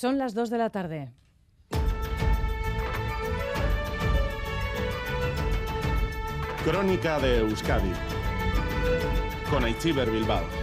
Son las 2 de la tarde. Crónica de Euskadi con Aichiber Bilbao.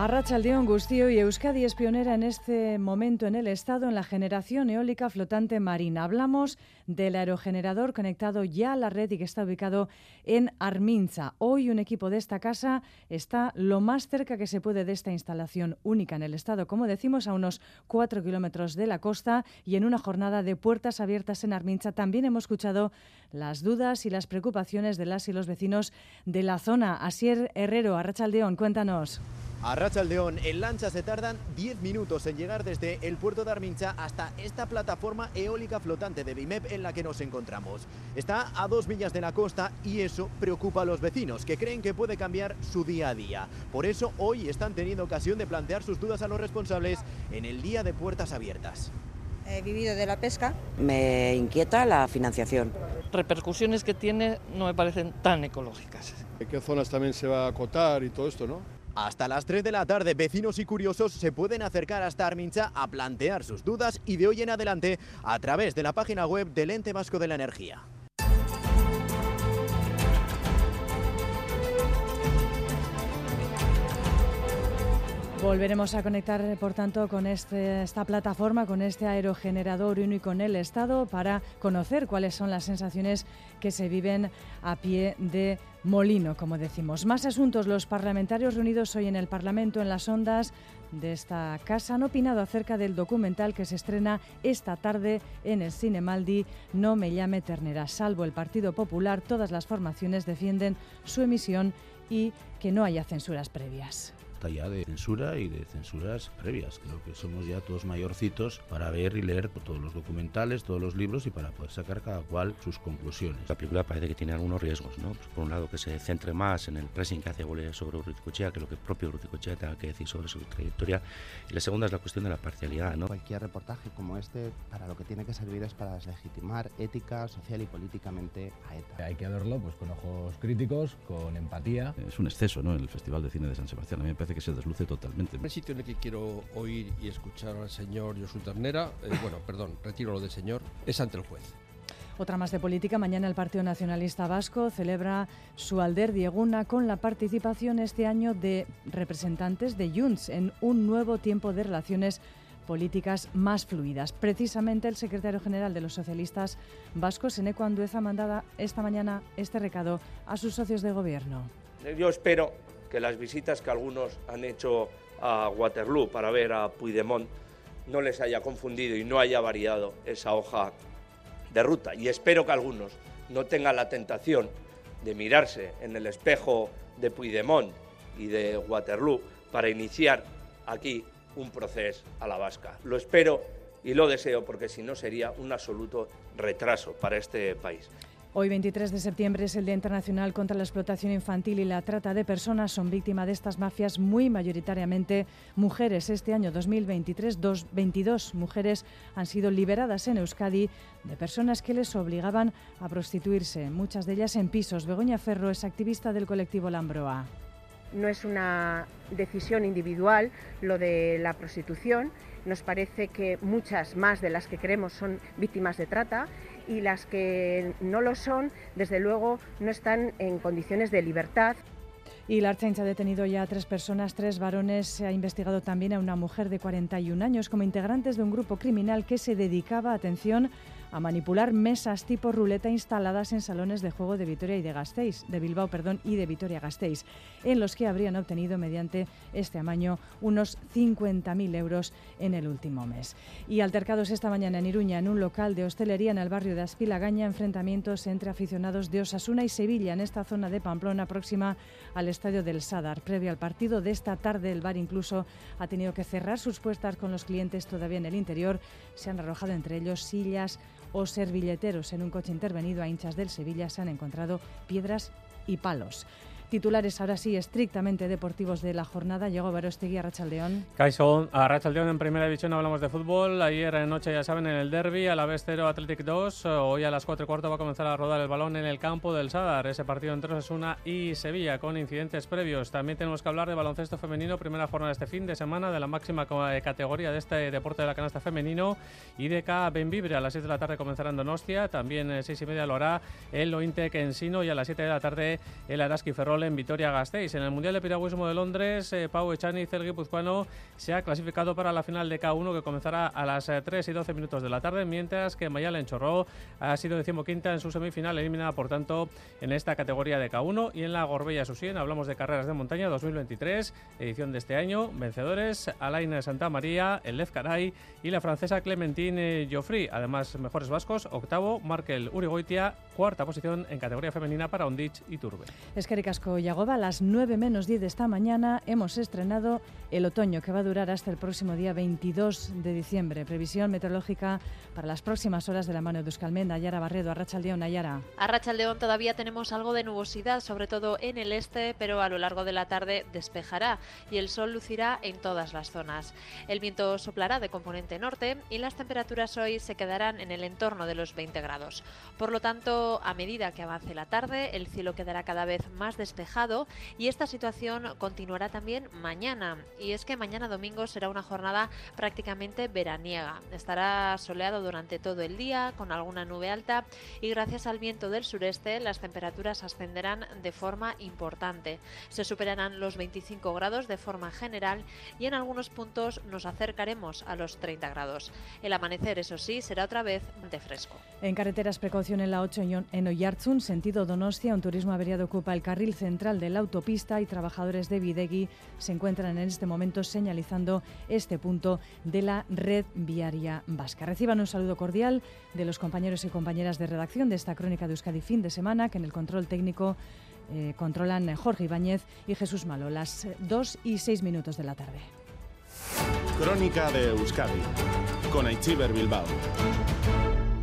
Arrachaldeón Gustío y Euskadi es pionera en este momento en el Estado en la generación eólica flotante marina. Hablamos del aerogenerador conectado ya a la red y que está ubicado en Arminza. Hoy un equipo de esta casa está lo más cerca que se puede de esta instalación única en el Estado, como decimos, a unos cuatro kilómetros de la costa y en una jornada de puertas abiertas en Arminza. También hemos escuchado las dudas y las preocupaciones de las y los vecinos de la zona. Asier Herrero, Arrachaldeón, cuéntanos. A Rachaldeón, en lancha se tardan 10 minutos en llegar desde el puerto de Armincha hasta esta plataforma eólica flotante de BIMEP en la que nos encontramos. Está a dos millas de la costa y eso preocupa a los vecinos, que creen que puede cambiar su día a día. Por eso hoy están teniendo ocasión de plantear sus dudas a los responsables en el día de puertas abiertas. He vivido de la pesca. Me inquieta la financiación. Repercusiones que tiene no me parecen tan ecológicas. ¿En qué zonas también se va a acotar y todo esto, no? Hasta las 3 de la tarde, vecinos y curiosos se pueden acercar hasta Armincha a plantear sus dudas y de hoy en adelante a través de la página web del Ente Vasco de la Energía. Volveremos a conectar, por tanto, con este, esta plataforma, con este aerogenerador único en el Estado, para conocer cuáles son las sensaciones que se viven a pie de molino, como decimos. Más asuntos. Los parlamentarios reunidos hoy en el Parlamento, en las ondas de esta casa, han opinado acerca del documental que se estrena esta tarde en el Cine Maldi, No me llame ternera. Salvo el Partido Popular, todas las formaciones defienden su emisión y que no haya censuras previas ya de censura y de censuras previas. Creo que somos ya todos mayorcitos para ver y leer todos los documentales, todos los libros y para poder sacar cada cual sus conclusiones. La película parece que tiene algunos riesgos, ¿no? Pues por un lado que se centre más en el pressing que hace sobre Urruticochea que lo que el propio Urruticochea tenga que decir sobre su trayectoria. Y la segunda es la cuestión de la parcialidad, ¿no? Cualquier reportaje como este, para lo que tiene que servir es para deslegitimar ética, social y políticamente a ETA. Hay que verlo pues con ojos críticos, con empatía. Es un exceso, ¿no? El Festival de Cine de San Sebastián. A mí me parece que se desluce totalmente. El sitio en el que quiero oír y escuchar al señor Josu Ternera, eh, bueno, perdón, retiro lo de señor, es ante el juez. Otra más de política. Mañana el Partido Nacionalista Vasco celebra su Alder Dieguna con la participación este año de representantes de Junts en un nuevo tiempo de relaciones políticas más fluidas. Precisamente el secretario general de los socialistas vascos, Eneco Andueza, mandaba esta mañana este recado a sus socios de gobierno. Yo espero que las visitas que algunos han hecho a Waterloo para ver a Puigdemont no les haya confundido y no haya variado esa hoja de ruta. Y espero que algunos no tengan la tentación de mirarse en el espejo de Puigdemont y de Waterloo para iniciar aquí un proceso a la vasca. Lo espero y lo deseo porque si no sería un absoluto retraso para este país. Hoy, 23 de septiembre, es el Día Internacional contra la Explotación Infantil y la Trata de Personas. Son víctimas de estas mafias muy mayoritariamente mujeres. Este año 2023, 22 mujeres han sido liberadas en Euskadi de personas que les obligaban a prostituirse, muchas de ellas en pisos. Begoña Ferro es activista del colectivo Lambroa. No es una decisión individual lo de la prostitución. Nos parece que muchas más de las que queremos son víctimas de trata y las que no lo son, desde luego, no están en condiciones de libertad. Y la Archancha ha detenido ya a tres personas, tres varones. Se ha investigado también a una mujer de 41 años como integrantes de un grupo criminal que se dedicaba, atención, a manipular mesas tipo ruleta instaladas en salones de juego de Vitoria y de Gasteiz, de Bilbao, perdón, y de Vitoria-Gasteiz, en los que habrían obtenido mediante este amaño unos 50.000 euros en el último mes. Y altercados esta mañana en Iruña, en un local de hostelería en el barrio de Aspilagaña, enfrentamientos entre aficionados de Osasuna y Sevilla en esta zona de Pamplona próxima al estadio del Sadar. Previo al partido de esta tarde, el bar incluso ha tenido que cerrar sus puertas con los clientes todavía en el interior. Se han arrojado entre ellos sillas, o billeteros En un coche intervenido a hinchas del Sevilla se han encontrado piedras y palos. Titulares ahora sí estrictamente deportivos de la jornada. Llegó Barostegui a Rachaldeón. Caixón, a Rachaldeón en primera división hablamos de fútbol. Ayer noche, ya saben, en el derby, a la vez 0 Athletic 2. Hoy a las 4 y cuarto va a comenzar a rodar el balón en el campo del Sadar. Ese partido entre Osasuna y Sevilla con incidentes previos. También tenemos que hablar de baloncesto femenino, primera jornada este fin de semana de la máxima eh, categoría de este deporte de la canasta femenino. IDK Benvibre a las 6 de la tarde comenzará en Donostia. También a 6 y media lo hará el Ointec Ensino y a las 7 de la tarde el Araski Ferrol en Vitoria-Gasteiz. En el Mundial de Piragüismo de Londres, eh, Pau Echani, el guipuzcoano, se ha clasificado para la final de K1 que comenzará a las 3 eh, y 12 minutos de la tarde, mientras que Mayalen Chorró ha sido decimoquinta en su semifinal, eliminada por tanto en esta categoría de K1 y en la Gorbella Susien hablamos de carreras de montaña 2023, edición de este año, vencedores Alain Santa María, el Lez Caray y la francesa Clementine Joffrey, además mejores vascos, octavo Markel Urigoitia, cuarta posición en categoría femenina para Ondich y Turbe. Es que Ricasco Yagoba, a las 9 menos 10 de esta mañana hemos estrenado el otoño que va a durar hasta el próximo día 22 de diciembre. Previsión meteorológica para las próximas horas de la mano de Euskalmen, Nayara Barredo, Arrachaldeón, Nayara. Arrachaldeón todavía tenemos algo de nubosidad, sobre todo en el este, pero a lo largo de la tarde despejará y el sol lucirá en todas las zonas. El viento soplará de componente norte y las temperaturas hoy se quedarán en el entorno de los 20 grados. Por lo tanto, a medida que avance la tarde, el cielo quedará cada vez más despejado y esta situación continuará también mañana. Y es que mañana domingo será una jornada prácticamente veraniega. Estará soleado durante todo el día con alguna nube alta y gracias al viento del sureste las temperaturas ascenderán de forma importante. Se superarán los 25 grados de forma general y en algunos puntos nos acercaremos a los 30 grados. El amanecer, eso sí, será otra vez de fresco. En carreteras, precaución en la 8 en Oyarzun, sentido Donostia, un turismo averiado ocupa el carril central de la autopista y trabajadores de Videgui se encuentran en este momento señalizando este punto de la red viaria vasca. Reciban un saludo cordial de los compañeros y compañeras de redacción de esta crónica de Euskadi fin de semana, que en el control técnico eh, controlan Jorge Ibáñez y Jesús Malo, las 2 y 6 minutos de la tarde. Crónica de Euskadi con Aichiber Bilbao.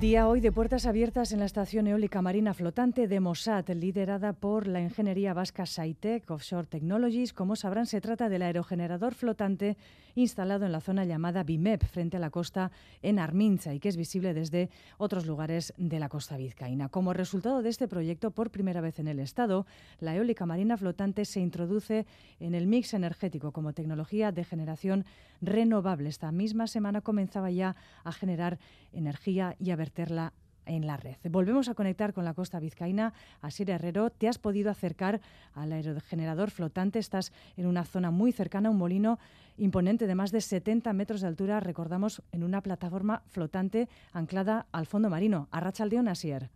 Día hoy de puertas abiertas en la estación eólica marina flotante de Mossad, liderada por la ingeniería vasca Saitec Offshore Technologies. Como sabrán, se trata del aerogenerador flotante instalado en la zona llamada BIMEP, frente a la costa en Arminza, y que es visible desde otros lugares de la costa vizcaína. Como resultado de este proyecto, por primera vez en el Estado, la eólica marina flotante se introduce en el mix energético como tecnología de generación renovable. Esta misma semana comenzaba ya a generar energía y a verterla en la red. Volvemos a conectar con la costa vizcaína. Asier Herrero, te has podido acercar al aerogenerador flotante. Estás en una zona muy cercana a un molino imponente de más de 70 metros de altura, recordamos, en una plataforma flotante anclada al fondo marino. Arrachaldeón, Asier.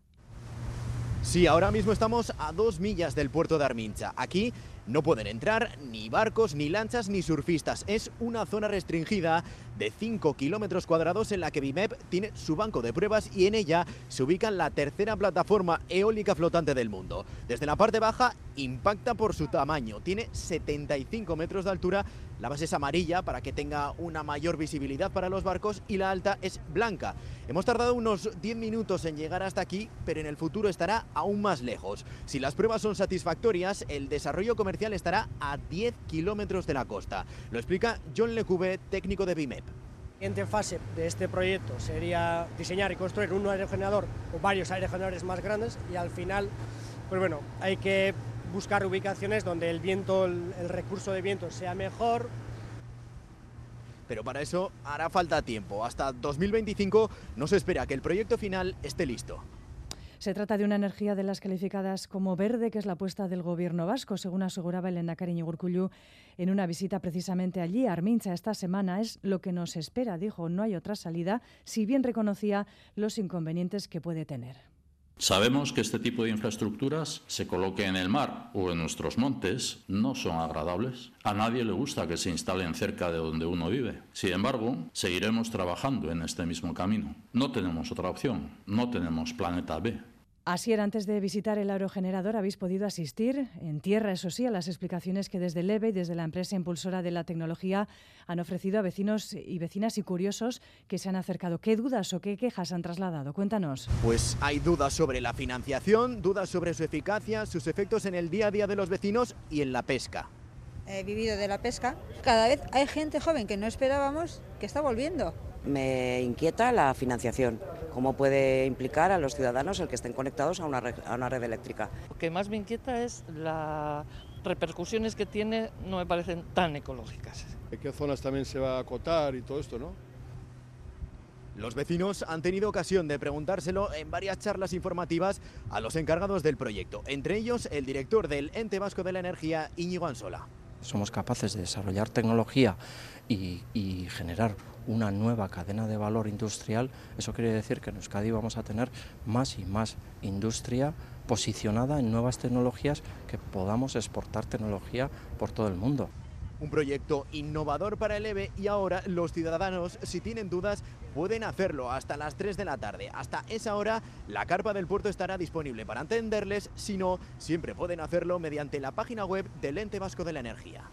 Sí, ahora mismo estamos a dos millas del puerto de Armincha. Aquí no pueden entrar ni barcos, ni lanchas, ni surfistas. Es una zona restringida de 5 kilómetros cuadrados en la que BIMEP tiene su banco de pruebas y en ella se ubica la tercera plataforma eólica flotante del mundo. Desde la parte baja impacta por su tamaño. Tiene 75 metros de altura la base es amarilla para que tenga una mayor visibilidad para los barcos y la alta es blanca. Hemos tardado unos 10 minutos en llegar hasta aquí, pero en el futuro estará aún más lejos. Si las pruebas son satisfactorias, el desarrollo comercial estará a 10 kilómetros de la costa. Lo explica John Lecube, técnico de BIMEP. La siguiente fase de este proyecto sería diseñar y construir un aerogenerador o varios aerogeneradores más grandes y al final, pues bueno, hay que buscar ubicaciones donde el viento, el, recurso de viento sea mejor. Pero para eso hará falta tiempo. Hasta 2025 no se espera que el proyecto final esté listo. Se trata de una energía de las calificadas como verde, que es la apuesta del gobierno vasco, según aseguraba Elena Cariño Gurcullu en una visita precisamente allí, a Armincha, esta semana. Es lo que nos espera, dijo, no hay otra salida, si bien reconocía los inconvenientes que puede tener. Sabemos que este tipo de infraestructuras se coloque en el mar o en nuestros montes no son agradables. A nadie le gusta que se instalen cerca de donde uno vive. Sin embargo, seguiremos trabajando en este mismo camino. No tenemos otra opción, no tenemos planeta B. Así era, antes de visitar el aerogenerador habéis podido asistir en tierra, eso sí, a las explicaciones que desde el EVE y desde la empresa impulsora de la tecnología han ofrecido a vecinos y vecinas y curiosos que se han acercado. ¿Qué dudas o qué quejas han trasladado? Cuéntanos. Pues hay dudas sobre la financiación, dudas sobre su eficacia, sus efectos en el día a día de los vecinos y en la pesca. He vivido de la pesca. Cada vez hay gente joven que no esperábamos que está volviendo. Me inquieta la financiación, cómo puede implicar a los ciudadanos el que estén conectados a una red, a una red eléctrica. Lo que más me inquieta es las repercusiones que tiene, no me parecen tan ecológicas. ¿En qué zonas también se va a acotar y todo esto, no? Los vecinos han tenido ocasión de preguntárselo en varias charlas informativas a los encargados del proyecto, entre ellos el director del Ente Vasco de la Energía, Íñigo Ansola. Somos capaces de desarrollar tecnología y, y generar una nueva cadena de valor industrial, eso quiere decir que en Euskadi vamos a tener más y más industria posicionada en nuevas tecnologías que podamos exportar tecnología por todo el mundo. Un proyecto innovador para el EVE y ahora los ciudadanos, si tienen dudas, pueden hacerlo hasta las 3 de la tarde. Hasta esa hora, la carpa del puerto estará disponible para atenderles, si no, siempre pueden hacerlo mediante la página web del Ente Vasco de la Energía.